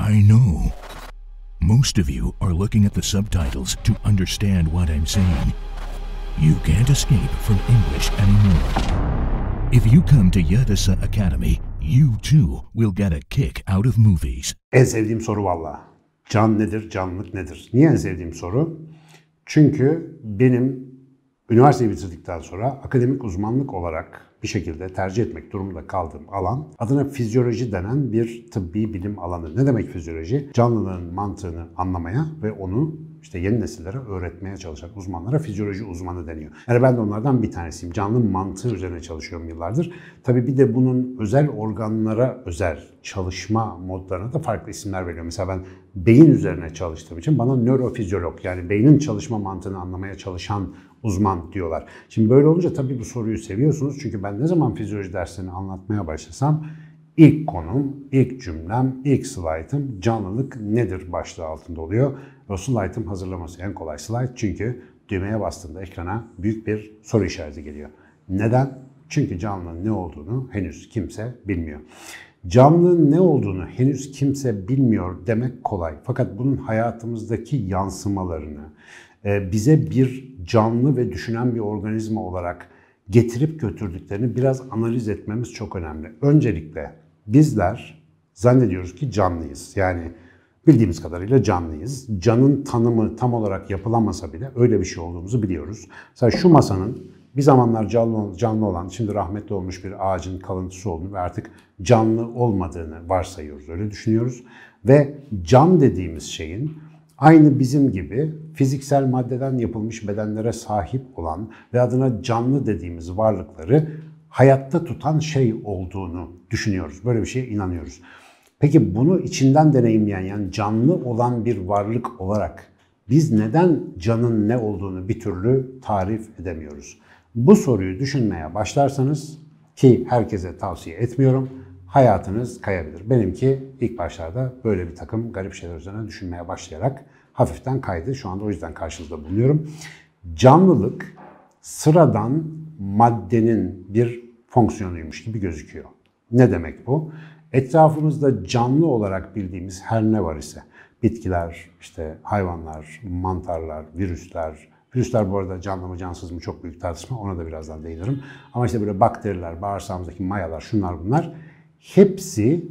I know. Most of you are looking at the subtitles to understand what I'm saying. You can't escape from English anymore. If you come to Yadasa Academy, you too will get a kick out of movies. En sevdiğim soru valla. Can nedir, canlılık nedir? Niye en sevdiğim soru? Çünkü benim üniversiteyi bitirdikten sonra akademik uzmanlık olarak bir şekilde tercih etmek durumunda kaldığım alan adına fizyoloji denen bir tıbbi bilim alanı. Ne demek fizyoloji? Canlılığın mantığını anlamaya ve onu işte yeni nesillere öğretmeye çalışan uzmanlara fizyoloji uzmanı deniyor. Yani ben de onlardan bir tanesiyim. Canlı mantığı üzerine çalışıyorum yıllardır. Tabii bir de bunun özel organlara özel çalışma modlarına da farklı isimler veriyor. Mesela ben beyin üzerine çalıştığım için bana nörofizyolog yani beynin çalışma mantığını anlamaya çalışan uzman diyorlar. Şimdi böyle olunca tabii bu soruyu seviyorsunuz. Çünkü ben ne zaman fizyoloji derslerini anlatmaya başlasam ilk konum, ilk cümlem, ilk slaytım canlılık nedir başlığı altında oluyor. O slaytım hazırlaması en kolay slayt çünkü düğmeye bastığında ekrana büyük bir soru işareti geliyor. Neden? Çünkü canlının ne olduğunu henüz kimse bilmiyor. Canlının ne olduğunu henüz kimse bilmiyor demek kolay. Fakat bunun hayatımızdaki yansımalarını, e, bize bir canlı ve düşünen bir organizma olarak getirip götürdüklerini biraz analiz etmemiz çok önemli. Öncelikle bizler zannediyoruz ki canlıyız. Yani bildiğimiz kadarıyla canlıyız. Canın tanımı tam olarak yapılamasa bile öyle bir şey olduğumuzu biliyoruz. Mesela şu masanın bir zamanlar canlı, canlı olan, şimdi rahmetli olmuş bir ağacın kalıntısı olduğunu ve artık canlı olmadığını varsayıyoruz, öyle düşünüyoruz. Ve can dediğimiz şeyin aynı bizim gibi fiziksel maddeden yapılmış bedenlere sahip olan ve adına canlı dediğimiz varlıkları hayatta tutan şey olduğunu düşünüyoruz. Böyle bir şeye inanıyoruz. Peki bunu içinden deneyimleyen yani canlı olan bir varlık olarak biz neden canın ne olduğunu bir türlü tarif edemiyoruz? Bu soruyu düşünmeye başlarsanız ki herkese tavsiye etmiyorum, hayatınız kayabilir. Benimki ilk başlarda böyle bir takım garip şeyler üzerine düşünmeye başlayarak hafiften kaydı. Şu anda o yüzden karşınızda bulunuyorum. Canlılık sıradan maddenin bir fonksiyonuymuş gibi gözüküyor. Ne demek bu? Etrafımızda canlı olarak bildiğimiz her ne var ise bitkiler, işte hayvanlar, mantarlar, virüsler, virüsler bu arada canlı mı cansız mı çok büyük tartışma ona da birazdan değinirim. Ama işte böyle bakteriler, bağırsağımızdaki mayalar, şunlar bunlar hepsi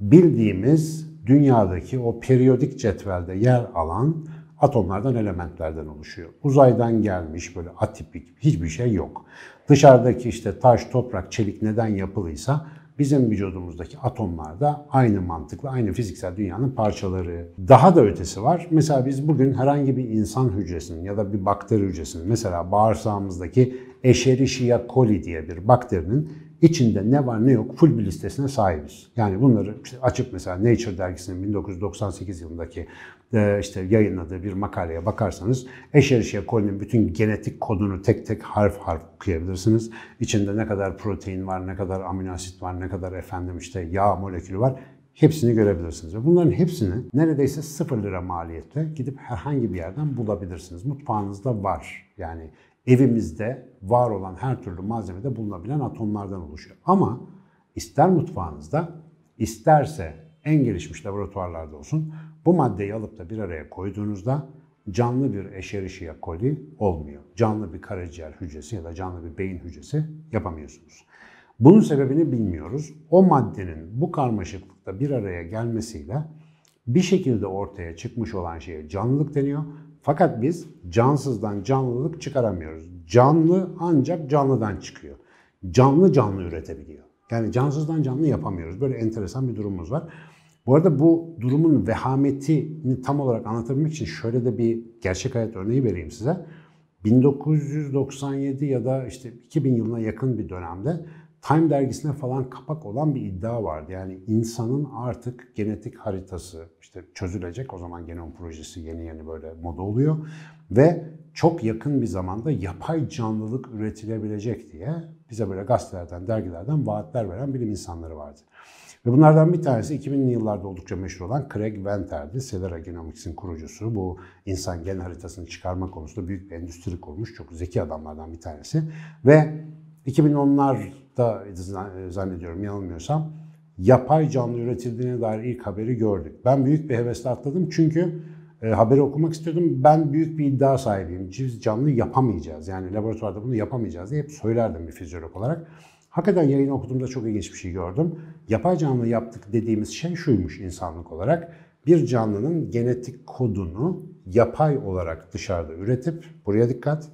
bildiğimiz dünyadaki o periyodik cetvelde yer alan atomlardan, elementlerden oluşuyor. Uzaydan gelmiş böyle atipik hiçbir şey yok. Dışarıdaki işte taş, toprak, çelik neden yapılıysa bizim vücudumuzdaki atomlar da aynı mantıkla, aynı fiziksel dünyanın parçaları. Daha da ötesi var. Mesela biz bugün herhangi bir insan hücresinin ya da bir bakteri hücresinin, mesela bağırsağımızdaki Escherichia coli diye bir bakterinin içinde ne var ne yok full bir listesine sahibiz. Yani bunları açıp mesela Nature dergisinin 1998 yılındaki e, işte yayınladığı bir makaleye bakarsanız Escherichia coli'nin bütün genetik kodunu tek tek harf harf okuyabilirsiniz. İçinde ne kadar protein var, ne kadar amino asit var, ne kadar efendim işte yağ molekülü var. Hepsini görebilirsiniz. Ve bunların hepsini neredeyse sıfır lira maliyetle gidip herhangi bir yerden bulabilirsiniz. Mutfağınızda var. Yani evimizde var olan her türlü malzemede bulunabilen atomlardan oluşuyor. Ama ister mutfağınızda, isterse en gelişmiş laboratuvarlarda olsun bu maddeyi alıp da bir araya koyduğunuzda canlı bir Escherichia coli olmuyor. Canlı bir karaciğer hücresi ya da canlı bir beyin hücresi yapamıyorsunuz. Bunun sebebini bilmiyoruz. O maddenin bu karmaşıklıkta bir araya gelmesiyle bir şekilde ortaya çıkmış olan şeye canlılık deniyor fakat biz cansızdan canlılık çıkaramıyoruz. Canlı ancak canlıdan çıkıyor. Canlı canlı üretebiliyor. Yani cansızdan canlı yapamıyoruz. Böyle enteresan bir durumumuz var. Bu arada bu durumun vehametini tam olarak anlatabilmek için şöyle de bir gerçek hayat örneği vereyim size. 1997 ya da işte 2000 yılına yakın bir dönemde Time dergisine falan kapak olan bir iddia vardı. Yani insanın artık genetik haritası işte çözülecek. O zaman genom projesi yeni yeni böyle moda oluyor. Ve çok yakın bir zamanda yapay canlılık üretilebilecek diye bize böyle gazetelerden, dergilerden vaatler veren bilim insanları vardı. Ve bunlardan bir tanesi 2000'li yıllarda oldukça meşhur olan Craig Venter'di. Celera Genomics'in kurucusu. Bu insan gen haritasını çıkarma konusunda büyük bir endüstri kurmuş. Çok zeki adamlardan bir tanesi. Ve 2010'larda zannediyorum yanılmıyorsam yapay canlı üretildiğine dair ilk haberi gördük. Ben büyük bir hevesle atladım çünkü e, haberi okumak istiyordum. Ben büyük bir iddia sahibiyim. Biz canlı yapamayacağız. Yani laboratuvarda bunu yapamayacağız diye hep söylerdim bir fizyolog olarak. Hakikaten yayını okuduğumda çok ilginç bir şey gördüm. Yapay canlı yaptık dediğimiz şey şuymuş insanlık olarak. Bir canlının genetik kodunu yapay olarak dışarıda üretip, buraya dikkat,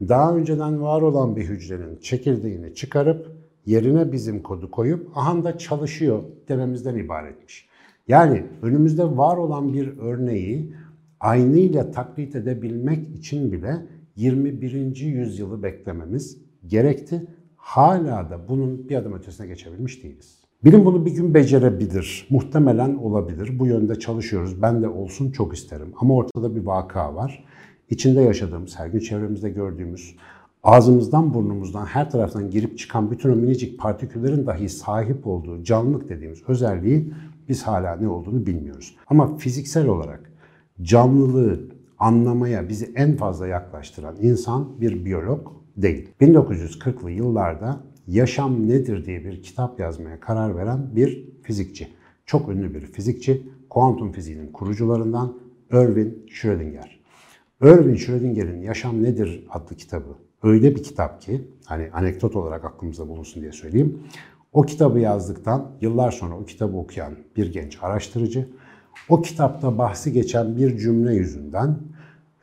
daha önceden var olan bir hücrenin çekirdeğini çıkarıp yerine bizim kodu koyup aha da çalışıyor dememizden ibaretmiş. Yani önümüzde var olan bir örneği aynıyla taklit edebilmek için bile 21. yüzyılı beklememiz gerekti. Hala da bunun bir adım ötesine geçebilmiş değiliz. Bilim bunu bir gün becerebilir. Muhtemelen olabilir. Bu yönde çalışıyoruz. Ben de olsun çok isterim. Ama ortada bir vaka var. İçinde yaşadığımız, her gün çevremizde gördüğümüz, ağzımızdan burnumuzdan her taraftan girip çıkan bütün o minicik partiküllerin dahi sahip olduğu canlılık dediğimiz özelliği biz hala ne olduğunu bilmiyoruz. Ama fiziksel olarak canlılığı anlamaya bizi en fazla yaklaştıran insan bir biyolog değil. 1940'lı yıllarda Yaşam Nedir diye bir kitap yazmaya karar veren bir fizikçi. Çok ünlü bir fizikçi, kuantum fiziğinin kurucularından Erwin Schrödinger. Erwin Schrödinger'in Yaşam Nedir adlı kitabı öyle bir kitap ki, hani anekdot olarak aklımızda bulunsun diye söyleyeyim. O kitabı yazdıktan yıllar sonra o kitabı okuyan bir genç araştırıcı, o kitapta bahsi geçen bir cümle yüzünden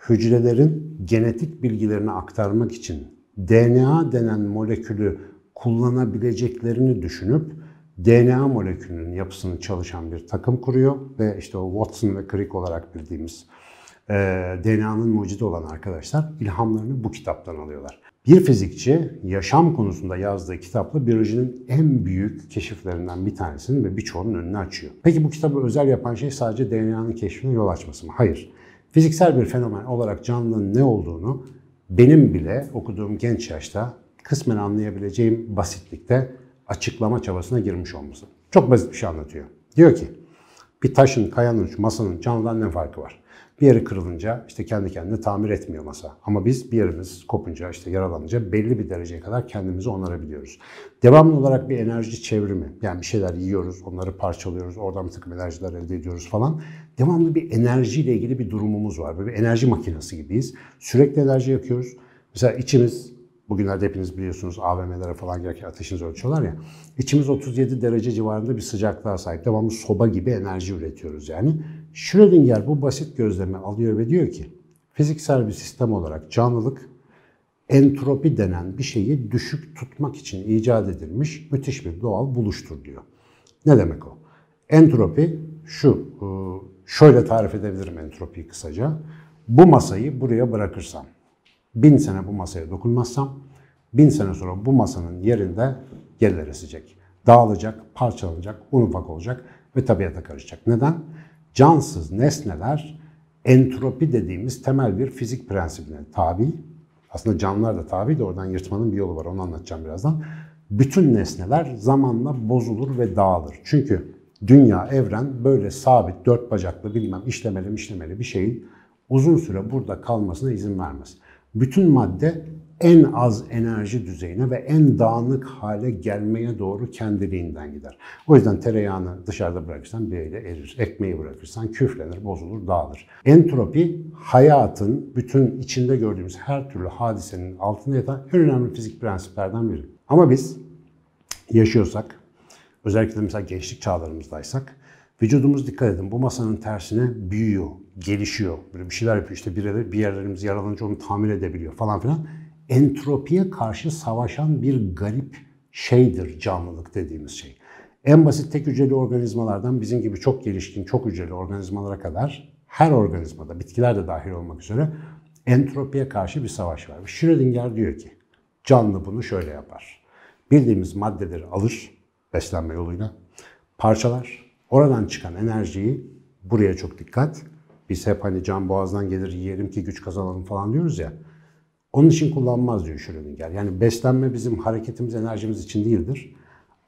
hücrelerin genetik bilgilerini aktarmak için DNA denen molekülü kullanabileceklerini düşünüp DNA molekülünün yapısını çalışan bir takım kuruyor ve işte o Watson ve Crick olarak bildiğimiz e, DNA'nın mucidi olan arkadaşlar ilhamlarını bu kitaptan alıyorlar. Bir fizikçi yaşam konusunda yazdığı kitapla biyolojinin en büyük keşiflerinden bir tanesinin ve birçoğunun önünü açıyor. Peki bu kitabı özel yapan şey sadece DNA'nın keşfine yol açması mı? Hayır. Fiziksel bir fenomen olarak canlının ne olduğunu benim bile okuduğum genç yaşta kısmen anlayabileceğim basitlikte açıklama çabasına girmiş olması. Çok basit bir şey anlatıyor. Diyor ki bir taşın, kayanın, masanın canlıdan ne farkı var? Bir yeri kırılınca işte kendi kendine tamir etmiyor masa. Ama biz bir yerimiz kopunca işte yaralanınca belli bir dereceye kadar kendimizi onarabiliyoruz. Devamlı olarak bir enerji çevrimi. Yani bir şeyler yiyoruz, onları parçalıyoruz, oradan bir takım enerjiler elde ediyoruz falan. Devamlı bir enerjiyle ilgili bir durumumuz var. Böyle bir enerji makinesi gibiyiz. Sürekli enerji yakıyoruz. Mesela içimiz Bugünlerde hepiniz biliyorsunuz AVM'lere falan girerken ateşinizi ölçüyorlar ya. İçimiz 37 derece civarında bir sıcaklığa sahip. Devamlı soba gibi enerji üretiyoruz yani. Schrödinger bu basit gözlemi alıyor ve diyor ki fiziksel bir sistem olarak canlılık entropi denen bir şeyi düşük tutmak için icat edilmiş müthiş bir doğal buluştur diyor. Ne demek o? Entropi şu, e, şöyle tarif edebilirim entropiyi kısaca. Bu masayı buraya bırakırsam, bin sene bu masaya dokunmazsam, bin sene sonra bu masanın yerinde yerler esecek. Dağılacak, parçalanacak, un ufak olacak ve tabiata karışacak. Neden? Cansız nesneler entropi dediğimiz temel bir fizik prensibine tabi. Aslında canlılar da tabi de oradan yırtmanın bir yolu var. Onu anlatacağım birazdan. Bütün nesneler zamanla bozulur ve dağılır. Çünkü dünya, evren böyle sabit, dört bacaklı bilmem işlemeli işlemeli bir şeyin uzun süre burada kalmasına izin vermez bütün madde en az enerji düzeyine ve en dağınık hale gelmeye doğru kendiliğinden gider. O yüzden tereyağını dışarıda bırakırsan böyle erir. Ekmeği bırakırsan küflenir, bozulur, dağılır. Entropi hayatın bütün içinde gördüğümüz her türlü hadisenin altında yatan en önemli fizik prensiplerden biri. Ama biz yaşıyorsak, özellikle mesela gençlik çağlarımızdaysak Vücudumuz dikkat edin bu masanın tersine büyüyor, gelişiyor. Böyle bir şeyler yapıyor işte bir, bir yerlerimiz yaralanınca onu tamir edebiliyor falan filan. Entropiye karşı savaşan bir garip şeydir canlılık dediğimiz şey. En basit tek hücreli organizmalardan bizim gibi çok gelişkin, çok hücreli organizmalara kadar her organizmada, bitkiler de dahil olmak üzere entropiye karşı bir savaş var. Schrödinger diyor ki canlı bunu şöyle yapar. Bildiğimiz maddeleri alır beslenme yoluyla, parçalar, Oradan çıkan enerjiyi buraya çok dikkat. Biz hep hani can boğazdan gelir yiyelim ki güç kazanalım falan diyoruz ya. Onun için kullanmaz diyor Schrödinger. Yani beslenme bizim hareketimiz, enerjimiz için değildir.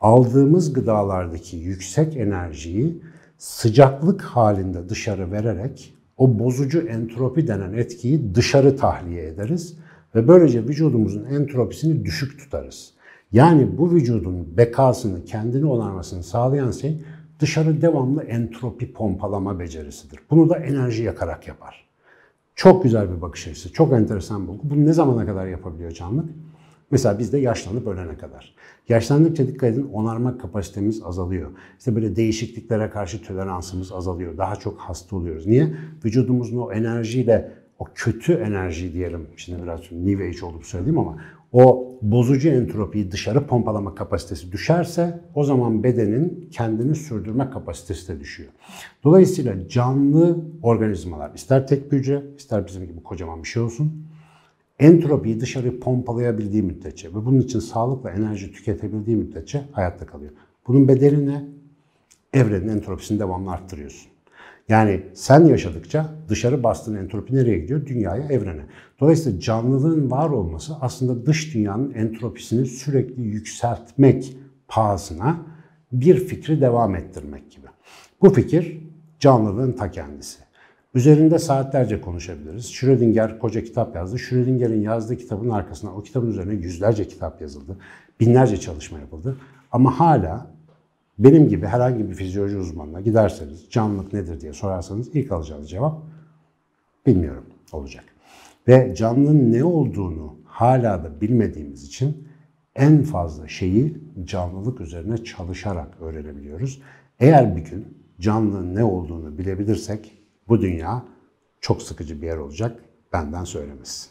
Aldığımız gıdalardaki yüksek enerjiyi sıcaklık halinde dışarı vererek o bozucu entropi denen etkiyi dışarı tahliye ederiz ve böylece vücudumuzun entropisini düşük tutarız. Yani bu vücudun bekasını, kendini onarmasını sağlayan şey dışarı devamlı entropi pompalama becerisidir. Bunu da enerji yakarak yapar. Çok güzel bir bakış açısı, çok enteresan bulgu. Bunu ne zamana kadar yapabiliyor canlı? Mesela bizde yaşlanıp ölene kadar. Yaşlandıkça dikkat edin onarma kapasitemiz azalıyor. İşte böyle değişikliklere karşı toleransımız azalıyor. Daha çok hasta oluyoruz. Niye? Vücudumuzun o enerjiyle, o kötü enerji diyelim, şimdi biraz New Age olup söyleyeyim ama o bozucu entropiyi dışarı pompalama kapasitesi düşerse o zaman bedenin kendini sürdürme kapasitesi de düşüyor. Dolayısıyla canlı organizmalar ister tek hücre ister bizim gibi kocaman bir şey olsun entropiyi dışarı pompalayabildiği müddetçe ve bunun için sağlıkla enerji tüketebildiği müddetçe hayatta kalıyor. Bunun bedeli ne? Evrenin entropisini devamlı arttırıyorsun. Yani sen yaşadıkça dışarı bastığın entropi nereye gidiyor? Dünyaya, evrene. Dolayısıyla canlılığın var olması aslında dış dünyanın entropisini sürekli yükseltmek pahasına bir fikri devam ettirmek gibi. Bu fikir canlılığın ta kendisi. Üzerinde saatlerce konuşabiliriz. Schrödinger koca kitap yazdı. Schrödinger'in yazdığı kitabın arkasına o kitabın üzerine yüzlerce kitap yazıldı. Binlerce çalışma yapıldı. Ama hala benim gibi herhangi bir fizyoloji uzmanına giderseniz canlılık nedir diye sorarsanız ilk alacağınız cevap bilmiyorum olacak. Ve canlının ne olduğunu hala da bilmediğimiz için en fazla şeyi canlılık üzerine çalışarak öğrenebiliyoruz. Eğer bir gün canlının ne olduğunu bilebilirsek bu dünya çok sıkıcı bir yer olacak benden söylemesi.